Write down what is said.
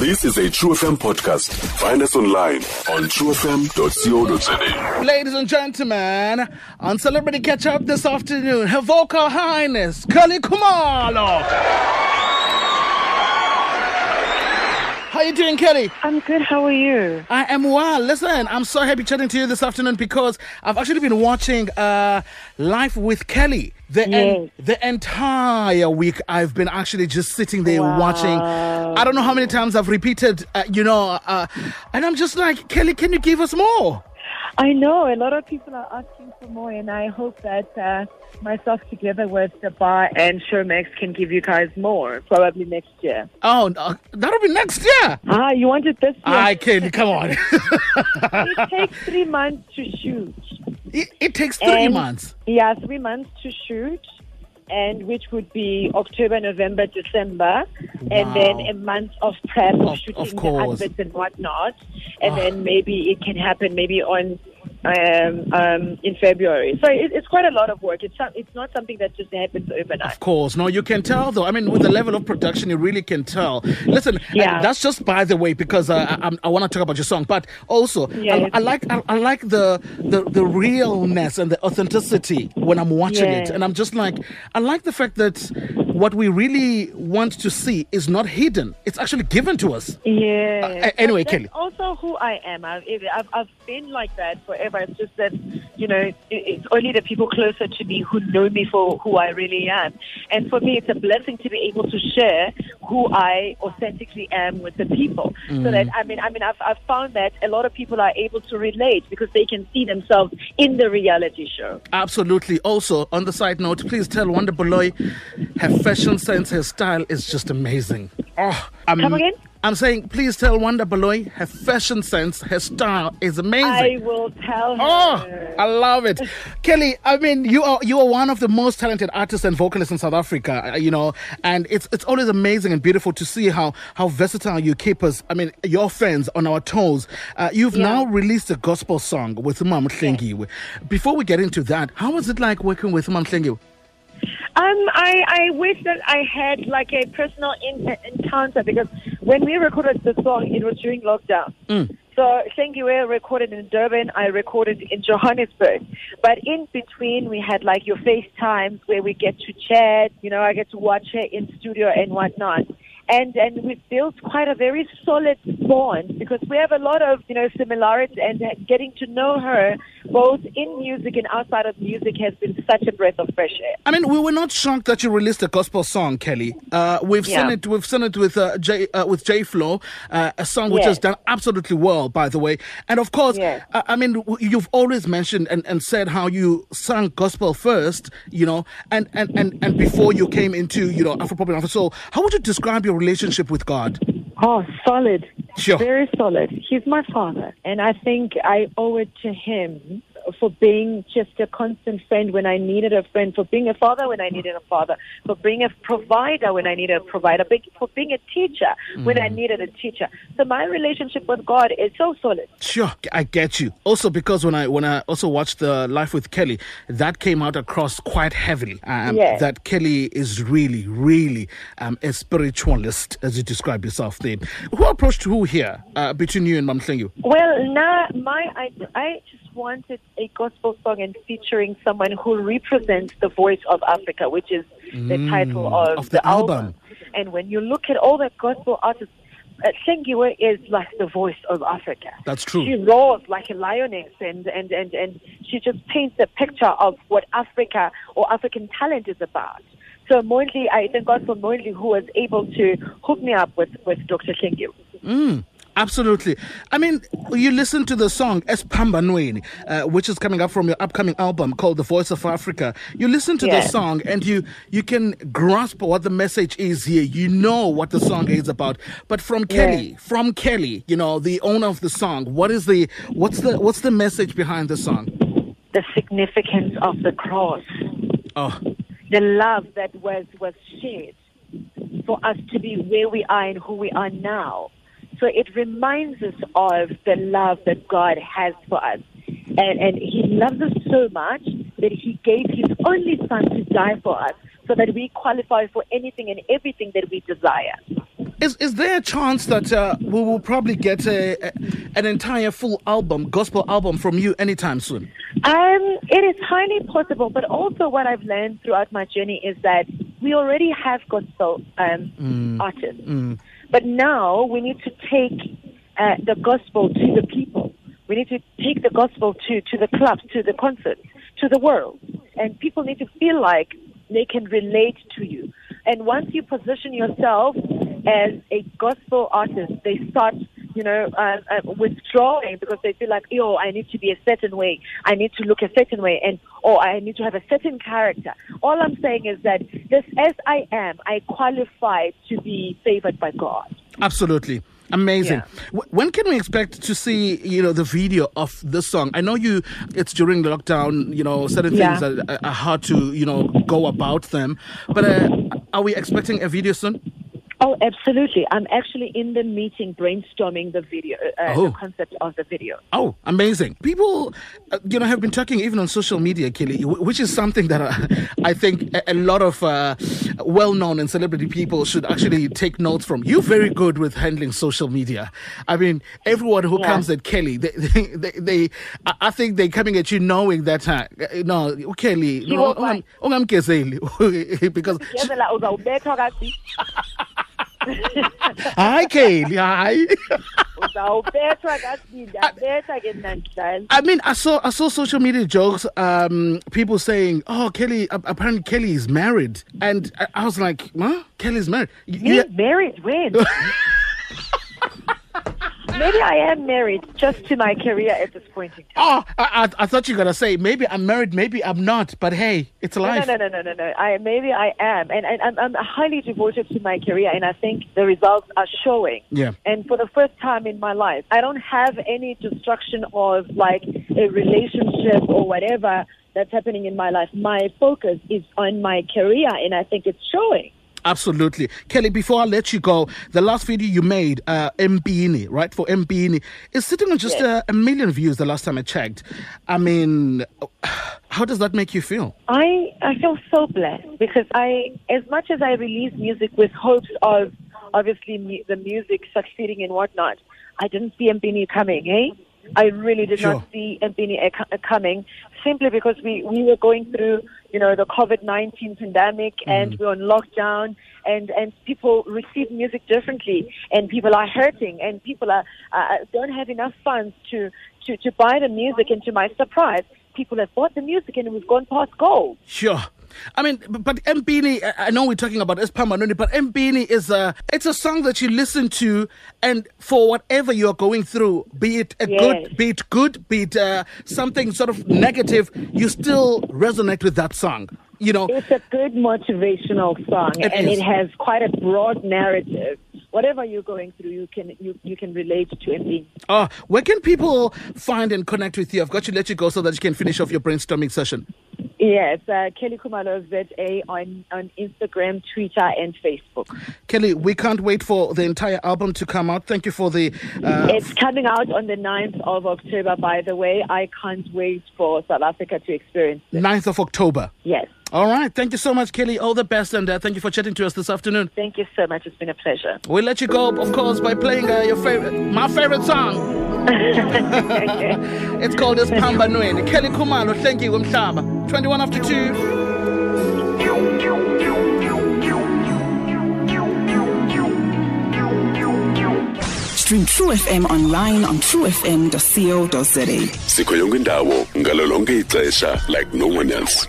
This is a True FM podcast. Find us online on truefm.co.za. Ladies and gentlemen, on Celebrity Catch Up this afternoon, Her Vocal Highness, Kelly Khumalo. How are you doing, Kelly? I'm good. How are you? I am well. Listen, I'm so happy chatting to you this afternoon because I've actually been watching uh, Life with Kelly. The, en- the entire week, I've been actually just sitting there Wow. watching. I don't know how many times I've repeated, uh, you know, uh, and I'm just like, Kelly, can you give us more? I know a lot of people are asking for more, and I hope that uh, myself together with the bar and Showmax can give you guys more, probably next year. Oh, no, that'll be next year. Ah, you want it this year? I can, come on. it takes three months to shoot. it, it takes three And- months. Yeah, three months to shoot, and which would be October, November, December, and then a month of prep of, shooting of the adverts and whatnot, and Ah. then maybe it can happen maybe on um, um, in February. So it, it's quite a lot of work. It's it's not something that just happens overnight. Of course, no, you can tell though. I mean, with the level of production, you really can tell. Listen, Yeah. that's just by the way because uh, I, I want to talk about your song, but also Yes. I, I like I, I like the, the the realness and the authenticity when I'm watching it, and I'm just like I like the fact that what we really want to see is not hidden; it's actually given to us. Yeah. Uh, anyway, Kelly. Also, who I am. I've, I've I've been like that forever. It's just that you know, it's only the people closer to me who know me for who I really am. And for me, it's a blessing to be able to share who I authentically am with the people. So mm. that I mean, I mean, I've I've found that a lot of people are able to relate because they can see themselves in the reality show. Absolutely. Also, on the side note, please tell Wanda Baloyi her fashion sense, her style is just amazing. Oh, I'm, Come again? I'm saying, please tell Wanda Baloyi her fashion sense, her style is amazing. I will tell her. Oh, I love it, Kelly. I mean, you are you are one of the most talented artists and vocalists in South Africa. uh, You know, and it's it's always amazing and beautiful to see how how versatile you keep us. I mean, your fans on our toes. Uh, you've Yeah. now released a gospel song with Mam Hlengiwe. Before we get into that, how was it like working with Mam Hlengiwe? Um, I, I wish that I had like a personal in- encounter because when we recorded the song, it was during lockdown. So thank you. We recorded in Durban. I recorded in Johannesburg. But in between, we had like your FaceTimes where we get to chat. You know, I get to watch her in studio and whatnot. And and we've built quite a very solid bond because we have a lot of you know similarities. And getting to know her both in music and outside of music has been such a breath of fresh air. I mean, we were not shocked that you released a gospel song, Kelly. Uh, we've seen it. We've seen it with uh, J uh, with J Flow, uh, a song which Yes. has done absolutely well, by the way. And of course, Yes. uh, I mean, you've always mentioned and, and said how you sang gospel first, you know, and, and, and, and before you came into you know Afropop and Afro Soul. How would you describe your relationship with God? Oh, solid. Sure. Very solid. He's my father. And I think I owe it to him for being just a constant friend when I needed a friend, for being a father when I needed a father, for being a provider when I needed a provider, for being a teacher when I needed a teacher. So my relationship with God is so solid. Sure, I get you. Also, because when I when I also watched the Life with Kelly, that came out across quite heavily. Um, Yes. That Kelly is really, really um, a spiritualist, as you describe yourself. There, who approached who here uh, between you and Mam Hlengiwe? Well, now my I, I just wanted a gospel song and featuring someone who represents the voice of Africa, which is the title of, Mm, of the album. And when you look at all the gospel artists, uh, Hlengiwe is like the voice of Africa. That's true. She roars like a lioness, and, and, and, and she just paints a picture of what Africa or African talent is about. So Mondli, I thank God for Mondli who was able to hook me up with, with Dr. Hlengiwe. Absolutely. I mean, you listen to the song Esiphambanweni, uh, which is coming up from your upcoming album called The Voice of Africa. You listen to the song and you you can grasp what the message is here. You know what the song is about. But from Kelly, from Kelly, you know, the owner of the song, what is the what's the what's the message behind the song? The significance of the cross. Oh, the love that was was shared for us to be where we are and who we are now. So it reminds us of the love that God has for us. And, and He loves us so much that He gave His only Son to die for us so that we qualify for anything and everything that we desire. Is is there a chance that uh, we will probably get a, a, an entire full album, gospel album from you anytime soon? Um, it is highly possible, but also what I've learned throughout my journey is that we already have gospel um, artists, but now we need to take uh, the gospel to the people. We need to take the gospel to to the clubs, to the concerts, to the world, and people need to feel like they can relate to you. And once you position yourself as a gospel artist, they start you know, uh, uh, withdrawing because they feel like, oh, I need to be a certain way. I need to look a certain way, and or I need to have a certain character. All I'm saying is that this, as I am, I qualify to be favored by God. Absolutely. Amazing. Yeah. When can we expect to see, you know, the video of this song? I know you. It's during the lockdown. You know, certain Yeah. things are, are hard to, you know, go about them. But uh, are we expecting a video soon? Oh, absolutely. I'm actually in the meeting brainstorming the video, uh, Oh. the concept of the video. Oh, amazing! People, uh, you know, have been talking even on social media, Kelly, which is something that uh, I think a, a lot of uh, well-known and celebrity people should actually take notes from. You're very good with handling social media. I mean, everyone who Yeah. comes at Kelly, they, they, they, they I think they're coming at you knowing that, uh, no, Kelly, You no, find- ungamgezeli. because Ngiyazela uzawubethwa kasi. hi, Kelly, hi. Uzawubethwa kasi, ndiyabetha ke namhlanje. I mean, I saw I saw social media jokes, um, people saying, "Oh, Kelly, apparently Kelly is married," and I, I was like, "Huh? Kelly's married?" You- Me you- married when? Maybe I am married just to my career at this point in time. oh, I, I, I thought you were gonna say maybe I'm married, maybe I'm not, but hey, it's No, life. no, no, no, no, no. I maybe I am, and, and I'm, I'm highly devoted to my career, and I think the results are showing. Yeah. And for the first time in my life, I don't have any destruction of like a relationship or whatever that's happening in my life. My focus is on my career, and I think it's showing. Absolutely, Kelly. Before I let you go, the last video you made, uh, Empini, right for Empini, is sitting on just Yes. a, a million views. The last time I checked. I mean, how does that make you feel? I I feel so blessed because I, as much as I release music with hopes of obviously mu- the music succeeding and whatnot, I didn't see Empini coming. Eh? I really did Sure. not see Empini co- coming simply because we we were going through you know the COVID nineteen pandemic and we we're on lockdown and and people receive music differently and people are hurting and people are uh, don't have enough funds to to to buy the music and to my surprise people have bought the music and we've gone past gold. Sure. I mean, but Empini, I- know we're talking about Esiphambanweni, but Empini is a, it's a song that you listen to, and for whatever you're going through, be it a Yes. good, be it good, be it uh, something sort of negative, you still resonate with that song. You know, It's a good motivational song, It and is. it has quite a broad narrative. Whatever you're going through, you can you, you can relate to it. uh, where can people find and connect with you? I've got to let you go so that you can finish off your brainstorming session. Yes, uh, Kelly Khumalo ZA on on Instagram, Twitter, and Facebook. Kelly, we can't wait for the entire album to come out. Thank you for the. Uh, It's coming out on the 9th of October. By the way, I can't wait for South Africa to experience it. 9th of October. Yes, All right. Thank you so much, Kelly. All the best, and uh, thank you for chatting to us this afternoon. thank you so much. It's been a pleasure. We'll let you go, of course, by playing uh, your favorite, my favorite song. it's called Esiphambanweni. Kelly Khumalo, thank you, Mhlaba. 21 after 2. Stream True FM online on truefm.co.za. sikho yonke indawo ngalo lonke ixesha like no one else